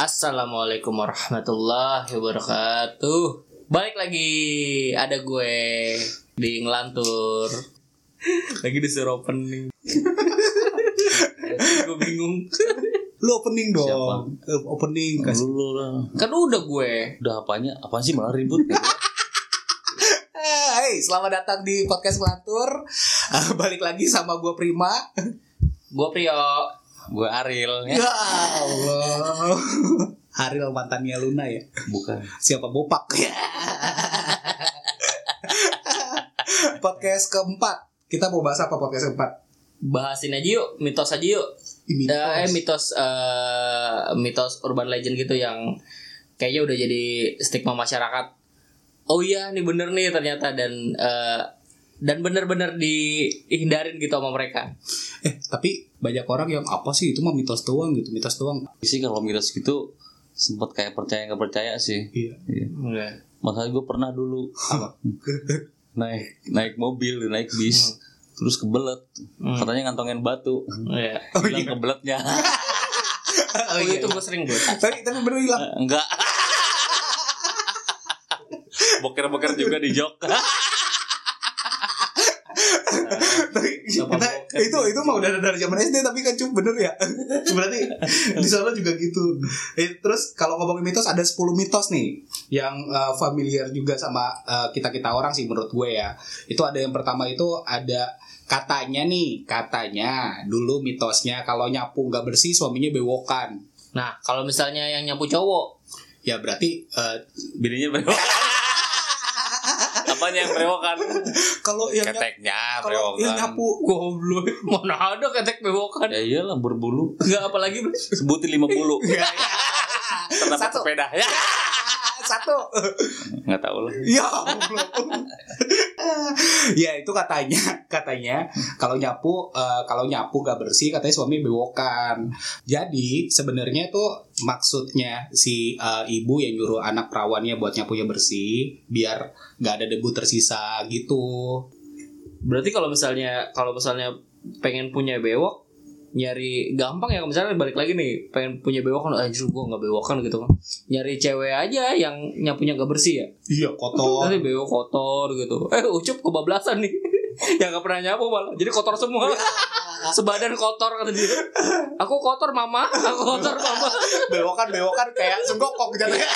Assalamualaikum warahmatullahi wabarakatuh. Balik lagi ada gue di ngelantur. Lagi disuruh opening. gue bingung. Lu opening dong. Eh, Opening kasih. Lu, lah. Kan udah gue. Udah apanya? Apaan sih malah ribut? Eh, Hey, selamat datang di podcast Melantur. Balik lagi sama gue Prima. Gue Prio. Gue Aril ya. Ya Allah. Haril mantannya Luna ya. Bukan. Siapa bopak ya. podcast keempat. Kita mau bahas apa podcast keempat? Bahasin aja yuk, mitos aja yuk. Ini Eh, mitos eh, mitos urban legend gitu yang kayaknya udah jadi stigma masyarakat. Oh iya, nih bener nih ternyata dan eh, dan bener-bener dihindarin gitu sama mereka. Eh, tapi banyak orang yang apa sih itu mah mitos doang gitu, mitos doang. Sih kalau mitos gitu sempat kayak percaya nggak percaya sih. Iya. Iya. Enggak. Masalah gue pernah dulu naik naik mobil, naik bis, terus kebelet. Hmm. Katanya ngantongin batu. Iya. Oh, Hilang iya. kebeletnya. Oh, Oh, iya. itu gue sering gue. Tapi tapi bener hilang. Enggak. Boker-boker juga di jok. Tapi Sama kita- bokep. itu itu mah udah dari zaman SD tapi kan cuma bener ya. Berarti di sana juga gitu. Eh, terus kalau ngomongin mitos ada 10 mitos nih yang uh, familiar juga sama kita kita orang sih menurut gue ya. Itu ada yang pertama itu ada katanya nih katanya dulu mitosnya kalau nyapu nggak bersih suaminya bewokan. Nah, kalau misalnya yang nyapu cowok, Ya berarti uh, Bininya berewokan. Apanya yang berewokan? kalau yang Keteknya kalau yang nyapu goblok. Mana ada ketek bewokan? Ya iyalah berbulu. Enggak apalagi Sebutin 50. Ya, ya. Terdapat Satu. sepeda. Ya. satu Nggak tahu lah. Ya Allah. ya itu katanya katanya kalau nyapu eh, kalau nyapu gak bersih katanya suami bewokan. Jadi sebenarnya tuh maksudnya si eh, ibu yang nyuruh anak perawannya buat nyapunya bersih biar nggak ada debu tersisa gitu. Berarti kalau misalnya kalau misalnya pengen punya bewok nyari gampang ya misalnya balik lagi nih pengen punya bewok kan anjir gua nggak bewokan gitu kan. Nyari cewek aja yang nyapunya gak bersih ya. Iya kotor. nanti bewok kotor gitu. Eh ucup kebablasan nih. Yang gak pernah nyapu malah. Jadi kotor semua. Sebadan kotor kata dia. Aku kotor mama. Aku kotor mama. Bewokan bewokan kayak senggokok jatuhnya.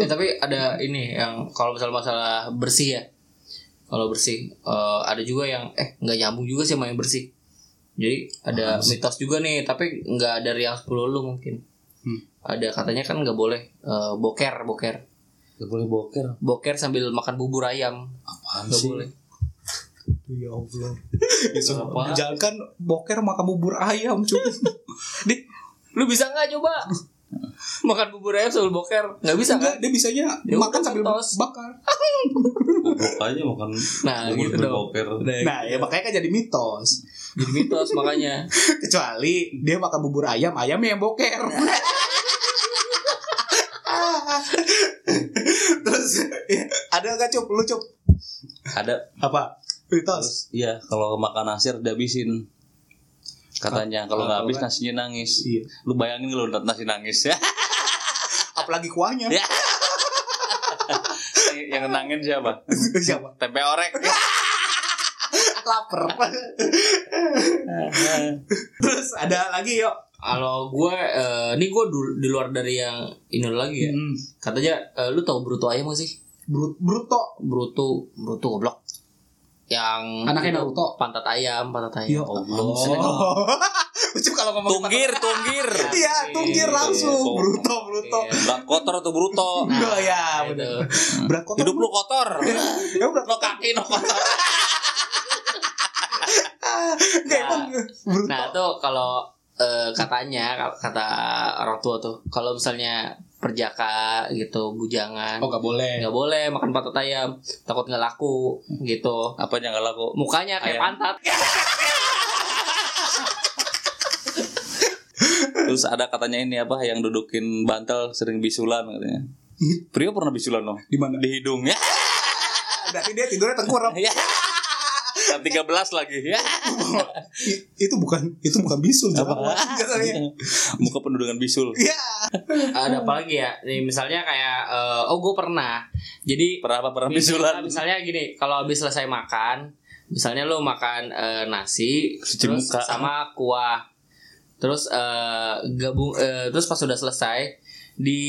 Eh, tapi ada ini yang kalau misalnya masalah bersih ya. Kalau bersih eh, ada juga yang eh nggak nyambung juga sih sama yang bersih. Jadi ada mitos juga nih, tapi nggak dari yang 10 lu mungkin. Hmm. Ada katanya kan nggak boleh eh, boker, boker. Gak boleh boker. Boker sambil makan bubur ayam. Apaan Nggak sih? boleh. Ya Allah. Ya, sumpah. Apa? Jangan kan boker makan bubur ayam cuy. Di, lu bisa nggak coba? makan bubur ayam sambil boker? Nggak bisa Enggak, kan? dia bisanya Ya makan sambil mitos. bakar. Goblok aja makan Nah, gitu dong. boker. Nah, ya makanya kan jadi mitos. Jadi mitos makanya. Kecuali dia makan bubur ayam, ayamnya yang boker. Terus ya, ada gak cup? Lu cup? Ada Apa? Mitos. iya kalau makan nasi dihabisin. Katanya kalau nggak Kalau habis nggak- nasinya nangis. Iya. Lu bayangin kalau nasi nangis ya. Apalagi kuahnya. Ya. Yang nenangin siapa? Siapa? Tempe orek. Laper. Terus ada lagi yuk. Kalau gue, eh, ini gue di luar dari yang ini lagi ya. Hmm. Katanya, eh, lu tau Bruto ayam gak sih? Brut Bruto. Bruto, Bruto goblok. Yang Anaknya Naruto. Pantat ayam, pantat Ya ayam. Allah. Ucup kalau ngomong tunggir, tunggir. Iya, tunggir langsung. Iya, Bruto, Bruto. Iya. Berat kotor atau bruto? Oh ya, benar. Berat kotor. Hidup lu kotor. Ya berat Lo kaki no kotor. Enggak Bruto. Nah, tuh kalau eh, katanya kata orang tua tuh, kalau misalnya perjaka gitu, bujangan, Oh, gak boleh. nggak boleh makan pantat ayam, takut nggak laku gitu. Apa yang gak laku? Mukanya kayak Ayam. pantat. Terus ada katanya ini apa yang dudukin bantal sering bisulan katanya. Prio pernah bisulan loh Di mana? di hidung ya. Berarti dia tidurnya tengkurap. Ya. Nah, 13 lagi. Ya. Itu bukan itu bukan bisul katanya. Muka penuh dengan bisul. Iya. ada apa lagi ya Nih, misalnya kayak eh, oh gue pernah jadi Pernah apa pernah bisulan? misalnya gini kalau habis selesai makan misalnya lo makan eh, nasi Cuci terus muka. sama kuah terus eh, gabung eh, terus pas sudah selesai di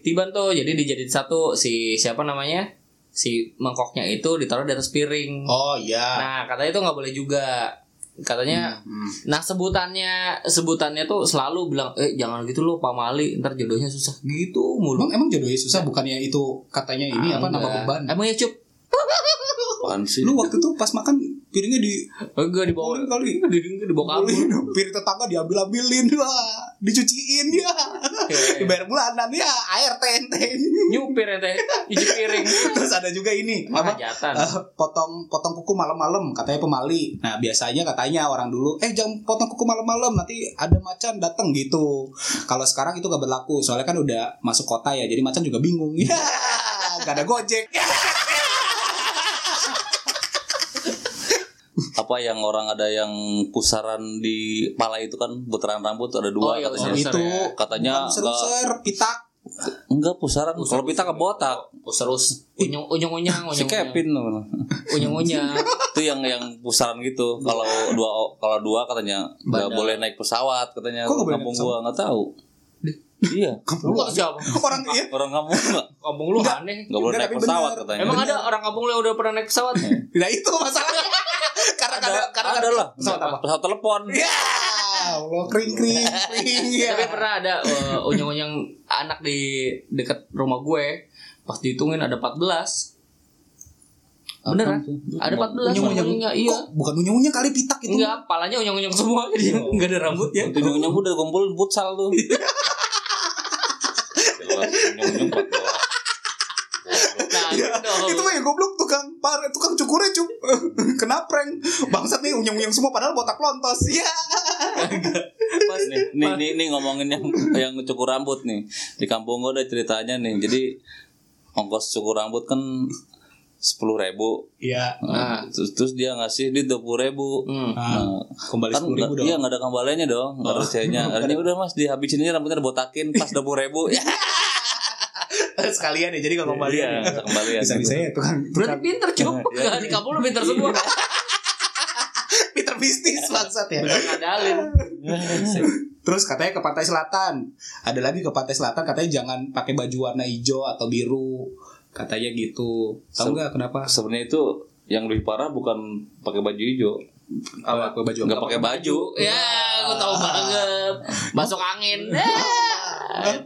tiban tuh jadi dijadiin satu si siapa namanya si mangkoknya itu ditaruh di atas piring Oh iya. nah katanya itu nggak boleh juga katanya Hmm. Nah sebutannya sebutannya tuh selalu bilang eh jangan gitu loh Pak Mali ntar jodohnya susah gitu mulu. Emang emang jodohnya susah bukannya itu katanya ini apa nama beban. Emang ya cup? Apaan sih? Lu waktu itu pas makan piringnya di Enggak dibawa kali. di dibawa kabur. piring tetangga diambil ambilin wah dicuciin ya dibayar bulanan ya air tenten Nyupir ya teh. Cuci piring. terus ada juga ini. Apa? eh, potong potong kuku malam-malam katanya pemali. Nah biasanya katanya orang dulu eh jangan potong kuku malam-malam nanti ada macan datang gitu. Kalau sekarang itu gak berlaku. Soalnya kan udah masuk kota ya jadi macan juga bingung. Ya gak ada gojek Apa yang orang ada yang pusaran di pala itu kan putaran rambut ada Oh, dua iya, katanya. User itu ya. Katanya bukan user-user pitak enggak pusaran. Kalau pita ke botak. Terus unyung unyung unyang Si unyung Kevin loh. unyung unyang. itu yang yang pusaran gitu. Kalau dua kalau dua katanya nggak Bandar. boleh naik pesawat katanya. Kok kampung gua nggak tahu. Iya. Lu kok siapa? orang iya Orang kampung nggak Kampung lu aneh. nggak boleh Enggak, naik pesawat katanya. Emang ada orang kampung lu yang udah pernah naik pesawat? nah itu masalahnya karena ada, karena ada lah. pesawat apa Pesawat telepon. ya Allah kering kering kering ya Tapi pernah ada uh, unyang-unyang anak di dekat rumah gue pas dihitungin ada 14. Beneran? Apaan tuh? Ada 14 Unyang-unyang. unyang-unyangnya, iya. Kok bukan unyung-unyung kali pitak itu Enggak, palanya unyang-unyang semua jadi enggak ada rambutnya. Itu ujung-ujung udah kumpulin futsal tuh. Jelas, empat bola. Nah, Ya, gitu. itu mah yang goblok tukang par tukang cukurnya cup kena prank bangsat nih unyung-unyung semua padahal botak lontos ya pas nih, nih, nih, nih ngomongin yang yang cukur rambut nih. Di kampung gua ada ceritanya nih. Jadi ongkos cukur rambut kan sepuluh ribu. iya Nah. terus, terus dia ngasih di dua puluh ribu. Hmm. Nah, kembali kan sepuluh ribu dong iya nggak ada kembaliannya dong nggak ada cahayanya akhirnya udah mas dihabisin aja rambutnya dibotakin pas dua puluh ribu ya sekalian ya jadi kalau kembali iya kembalian bisa bisa ya tukang Berarti tukang pinter cup. Iya. Di kampung lu pinter semua. pinter bisnis bangsat ya ngadalin. Terus katanya ke pantai selatan. Ada lagi ke pantai selatan katanya jangan pakai baju warna hijau atau biru. Katanya gitu. Tahu Se- nggak kenapa? sebenarnya itu yang lebih parah bukan pakai baju hijau Apa pakai baju nggak pakai baju Ya, aku tahu banget. Masuk angin.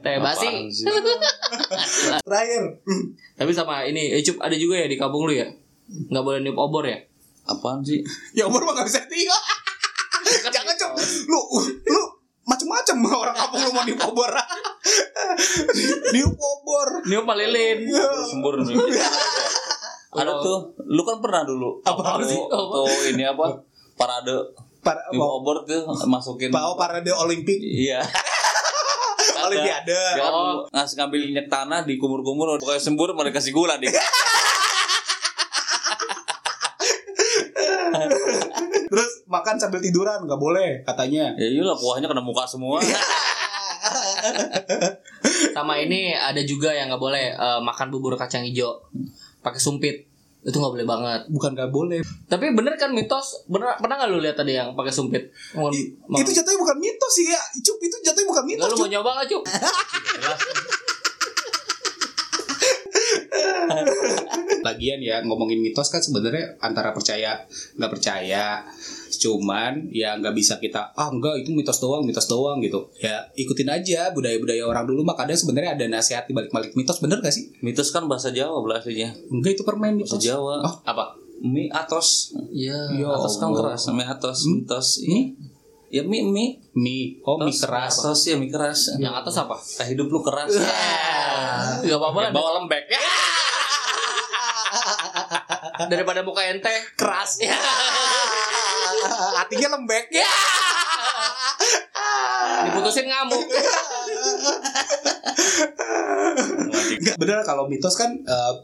Teh basi. Apaan sih? Terakhir. Tapi sama ini, eh, Cup ada juga ya di kampung lu ya? Nggak boleh niup obor ya? apaan sih ya umur mah nggak bisa tinggal. jangan cok. Lu lu macem-macem orang kampung lu mau niup obor. niup obor. Niup palilin. sumber nih ada tuh lu kan pernah dulu Apa sih? waktu ini apa parade Para, di obor tuh masukin Pau parade Olimpik. iya Olimpiade. Dia kan ngasih ngambil minyak tanah di kumur-kumur pokoknya sembur mereka kasih gula deh Terus makan sambil tiduran nggak boleh katanya. ya iyalah kuahnya kena muka semua Sama ini ada juga yang nggak boleh eh, makan bubur kacang hijau pakai sumpit. Itu nggak boleh banget. Bukan nggak boleh. Tapi bener kan mitos? Bener pernah nggak lu lihat tadi yang pakai sumpit? Mau- I- mau- itu jatuhnya bukan mitos sih ya. Cup itu jatuhnya bukan mitos. Nggak, lu mau nyoba nggak Cup? Lagian ya ngomongin mitos kan sebenarnya antara percaya nggak percaya. Cuman ya nggak bisa kita ah enggak itu mitos doang, mitos doang gitu. Ya ikutin aja budaya-budaya orang dulu maka kadang sebenarnya ada nasihat di balik-balik mitos bener gak sih? mitos kan bahasa Jawa bahasanya Enggak itu permain bahasa mitos. Jawa Oh, Apa? mie atos Iya. Ya atos kan keras mie atos Hmm? mitos ini ya mie mie mie, oh mie Atos, keras. atos ya mie keras Yang atas apa? Eh, hidup lu keras Ya, Gak apa-apa Ya, bawa lembek ya daripada muka ente keras. Ya. Hatinya lembek ya. Diputusin ngamuk. Enggak bener kalau mitos kan eh,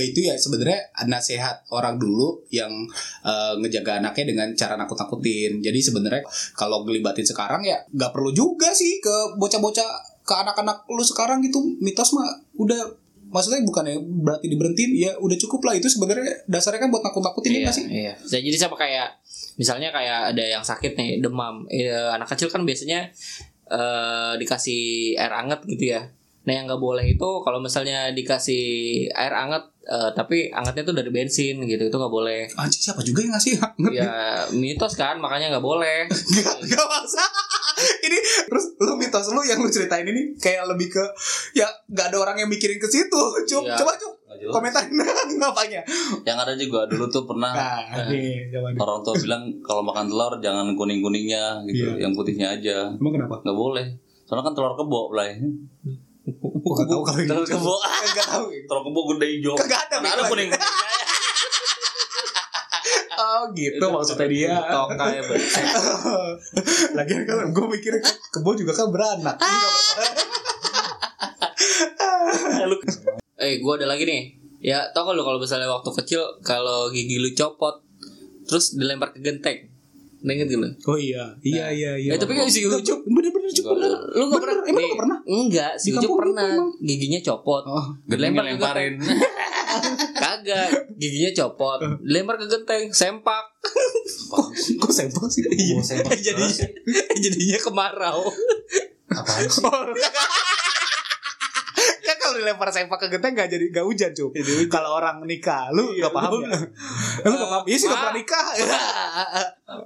itu ya sebenarnya nasihat orang dulu yang eh, ngejaga anaknya dengan cara nakut-nakutin. Jadi sebenarnya kalau ngelibatin sekarang ya nggak perlu juga sih ke bocah-bocah ke anak-anak lu sekarang gitu mitos mah udah maksudnya bukan ya berarti diberhentiin ya udah cukup lah itu sebenarnya dasarnya kan buat nakut-nakutin ya iya, nggak sih iya. Jadi jadi sama kayak misalnya kayak ada yang sakit nih demam, Eh, anak kecil kan biasanya eh, dikasih air anget gitu ya. Nah yang nggak boleh itu kalau misalnya dikasih air anget, eh, tapi angetnya tuh dari bensin gitu itu nggak boleh. anjing siapa juga yang ngasih ngerti Ya mitos kan makanya nggak boleh. Gak, gak masa Ini terus lu mitos lu yang lu ceritain ini Kayak lebih ke Ya gak ada orang yang mikirin ke situ Cuk, Iya. Coba cuk Nggak jelas. Komentarin ngapanya Yang ada juga dulu tuh pernah Nah nih coba nih orang tua bilang kalau makan telur jangan kuning kuningnya gitu, Iya. yang putihnya aja. Emang kenapa? Nggak boleh. Soalnya kan telur kebo lah. Gua gak tau kalau ini Telur Cuk. kebo. Gak tau Telur kebo gede hijau. Kagak ada, Mana ada kuning. Oh gitu maksudnya dia Toka bersih. Lagian kan gue mikir Kebo juga kan beranak Eh gue ada lagi nih. Ya tau kan lu kalau misalnya waktu kecil kalau gigi lu copot terus dilempar ke genteng. Lu Ingat lu? Oh iya. Iya iya iya. Eh, tapi kan si Ucup Bener-bener Cuk bener Lu gak Bener, pernah? emang Nih, gak pernah? Enggak, si Ucup pernah. gitu. Giginya copot. Oh. Dilempar ke lemparin. Kagak. Giginya copot. Dilempar ke genteng. Sempak. Kok, kok sampel sih? Iya. Eh, jadinya, jadinya kemarau. Apaan sih? kalau dilempar sempak ke genteng gak jadi gak hujan cuy. Kalau orang nikah lu Iya, gak paham lu- ya? Lu gak paham. Iya sih gak Ma. pernah nikah.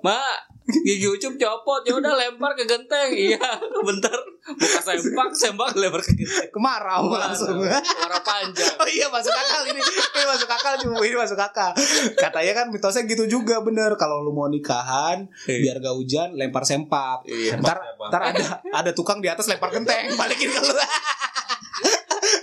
Mak Gigi Ucup copot. Ya udah lempar ke genteng. Iya Bentar. Buka sempak Sempak lempar ke genteng. Kemarau langsung. Warna panjang. Oh iya masuk akal ini. Ini masuk akal cuy. Ini masuk akal. Katanya kan mitosnya gitu juga bener. Kalau lu mau nikahan Iya. Biar gak hujan Lempar sempak. Iya. Ntar, ntar ada Ada tukang di atas lempar genteng. Balikin ke lu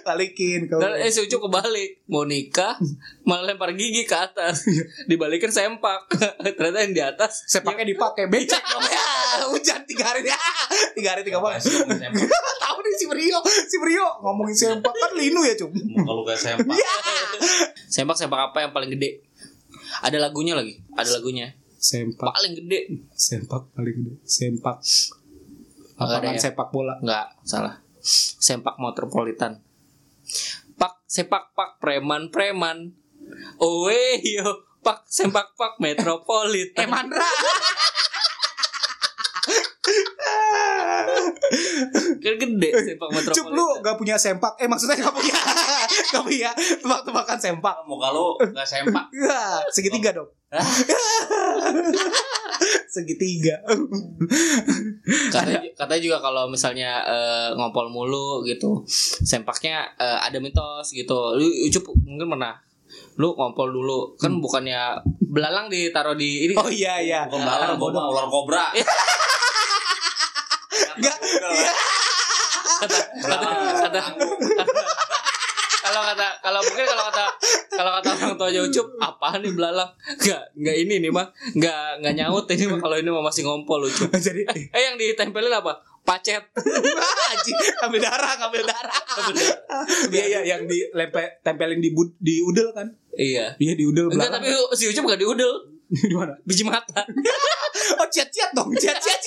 Balikin ke lu Dan eh si Ucup kebalik. Mau nikah Malah lempar gigi ke atas. Iya. Dibalikin sempak. Ternyata yang di atas Sepaknya dipakai Becek. Dong ya Hujan tiga hari. Tiga hari tiga malam. Tahu nih si Brio Si Brio Ngomongin sempak. Kan linu ya cum Kalau kayak sempak. Iya. Sempak sempak apa yang paling gede? Ada lagunya lagi? Ada lagunya? Sempak. Paling gede. Sempak paling gede. Sempak. Nggak Lapangan ya? sepak bola? Enggak Salah. Sempak metropolitan Pak sepak pak preman preman. Owe yo Pak sempak pak metropolitan. Eh Mandra Kan gede sempak metropolitan Cup lu gak punya sempak? Eh maksudnya gak punya. Gak punya Tebak-tebakan sempak. Muka lu nggak sempak. Ya, segitiga dong. Segitiga. Katanya, katanya juga kalau misalnya eh, ngompol mulu gitu sempaknya eh, ada mitos gitu. Lu ucup mungkin pernah. Lu ngompol dulu. Kan bukannya belalang ditaruh di ini Oh iya iya. Bukan belalang, mah ular kobra. Gak kata kata kata kalau kata kalau mungkin kalau kata kalau kata orang tuanya ucup apaan nih belalang nggak nggak ini nih mah nggak nggak nyaut ini mah kalau ini mah masih ngompol ucup Jadi eh yang ditempelin apa? Pacet. Haji Ambil darah Ambil darah. Iya iya Yang dilempe Tempelin di, bud, di udel kan? Iya. Iya di udel enggak belakang tapi si ucup nggak diudel Di mana? Biji mata. Oh ciat-ciat dong Ciat-ciat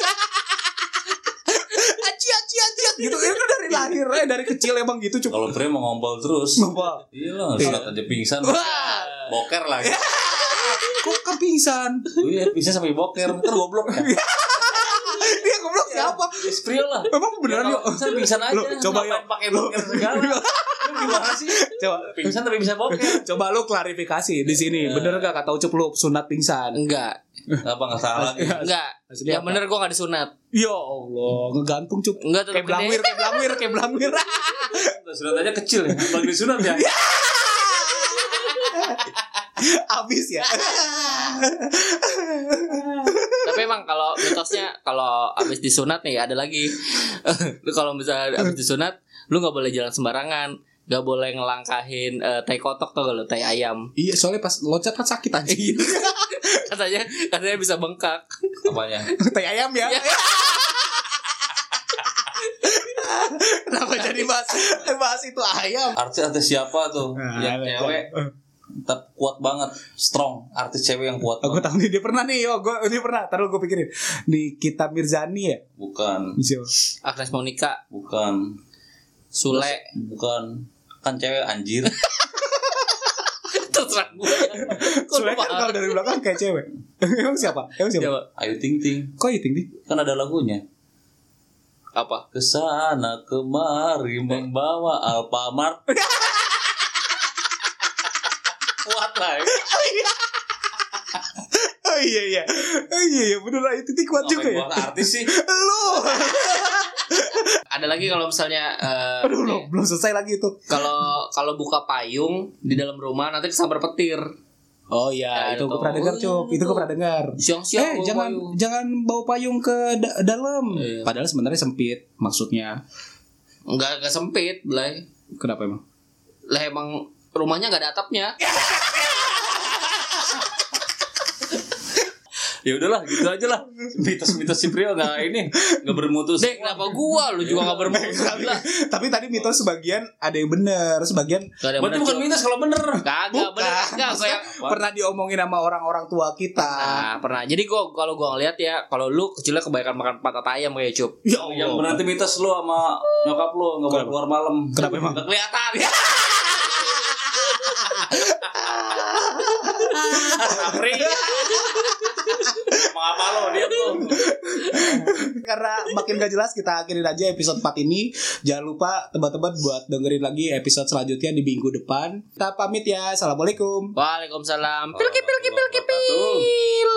Ah, Ciat-ciat ciat Gitu Itu dari lahir eh, Dari kecil emang gitu cukup Kalau Pri mau ngompol terus. Ngapa? Iya lah, sunat aja pingsan. Wah Boker lah. Kok kan pingsan Iya, bisa sampai boker. Kan goblok ya. Dia goblok siapa Esprit lah. Emang beneran yuk Pingsan pingsan aja. Lu, coba yuk. pakai boker segala. Lu gimana sih? Coba Pingsan tapi bisa boker. Coba lu klarifikasi di sini. Bener gak kata Ucup lu sunat pingsan? enggak Apa nggak salah lagi? enggak Maksudnya yang bener gua nggak disunat Ya Allah, ngegantung Cup. enggak tetap Kayak belangwir, kayak belangwir, kayak belangwir. Sunat aja kecil ya. Bagi disunat ya. Abis ya. tapi emang kalau mitosnya kalau abis disunat nih ada lagi lu kalau misalnya abis disunat lu nggak boleh jalan sembarangan nggak boleh ngelangkahin eh, tai kotok tuh kalau tai ayam iya, soalnya pas loncat kan sakit aja. Katanya katanya bisa bengkak Apanya? Tai ayam ya. Kenapa jadi bahas bahas itu ayam? Artis-artis siapa tuh? Nah, yang cewek tetap kuat banget, strong. Artis cewek yang kuat. Aku tahu nih dia pernah nih, oh gue dia pernah. Taruh gue pikirin. Nih kita Mirzani ya, Bukan, siapa? Agnes Monica, bukan, Sule. bukan. Kan cewek anjir. Terserah gue. Kok Soalnya kan kalau dari belakang kayak cewek. Emang siapa? Emang siapa? Ayu Ting Ting. Kok itu ting? Kan ada lagunya. Apa? Ke sana kemari membawa Alfamart. kuat lah. ya. Oh iya iya. Oh iya iya bener lah itu kuat juga ya. buat artis sih? Lu. Ada lagi kalau misalnya eh, Aduh belum belum selesai lagi itu. kalau kalau buka payung di dalam rumah nanti kesambar petir. Oh iya, Ya, itu itu. gue pernah dengar, Cuk. Itu gue pernah dengar. Siang-siang eh, jangan payung. jangan bawa payung ke da- dalam. Iya. Padahal sebenarnya sempit maksudnya. Enggak enggak sempit, Blay. Kenapa emang? Lah emang rumahnya nggak ada atapnya. Ya udahlah, gitu aja lah. Mitos-mitos si Prio nggak ini nggak bermutu. Dek, kenapa gua? Lu juga nggak bermutu lah. Tapi tadi mitos sebagian ada yang benar, sebagian Gak ada yang Berarti bener, bukan Cuk. mitos kalau bener. Kagak Bukan. bener. Enggak, gue yang pernah diomongin sama orang-orang tua kita. Nah, pernah. Jadi gua kalau gua ngeliat ya, kalau lu kecilnya kebanyakan makan patat ayam kayak cup. Ya Yang berarti mitos lu sama nyokap lu nggak boleh keluar malam. Kenapa emang? Nggak kelihatan. Apri. Emang apa lo dia tuh? Karena makin gak jelas kita akhirin aja episode 4 ini. Jangan lupa tebak-tebak buat dengerin lagi episode selanjutnya di minggu depan. Kita pamit ya. Assalamualaikum. Waalaikumsalam. Pilki pilki pilki pil.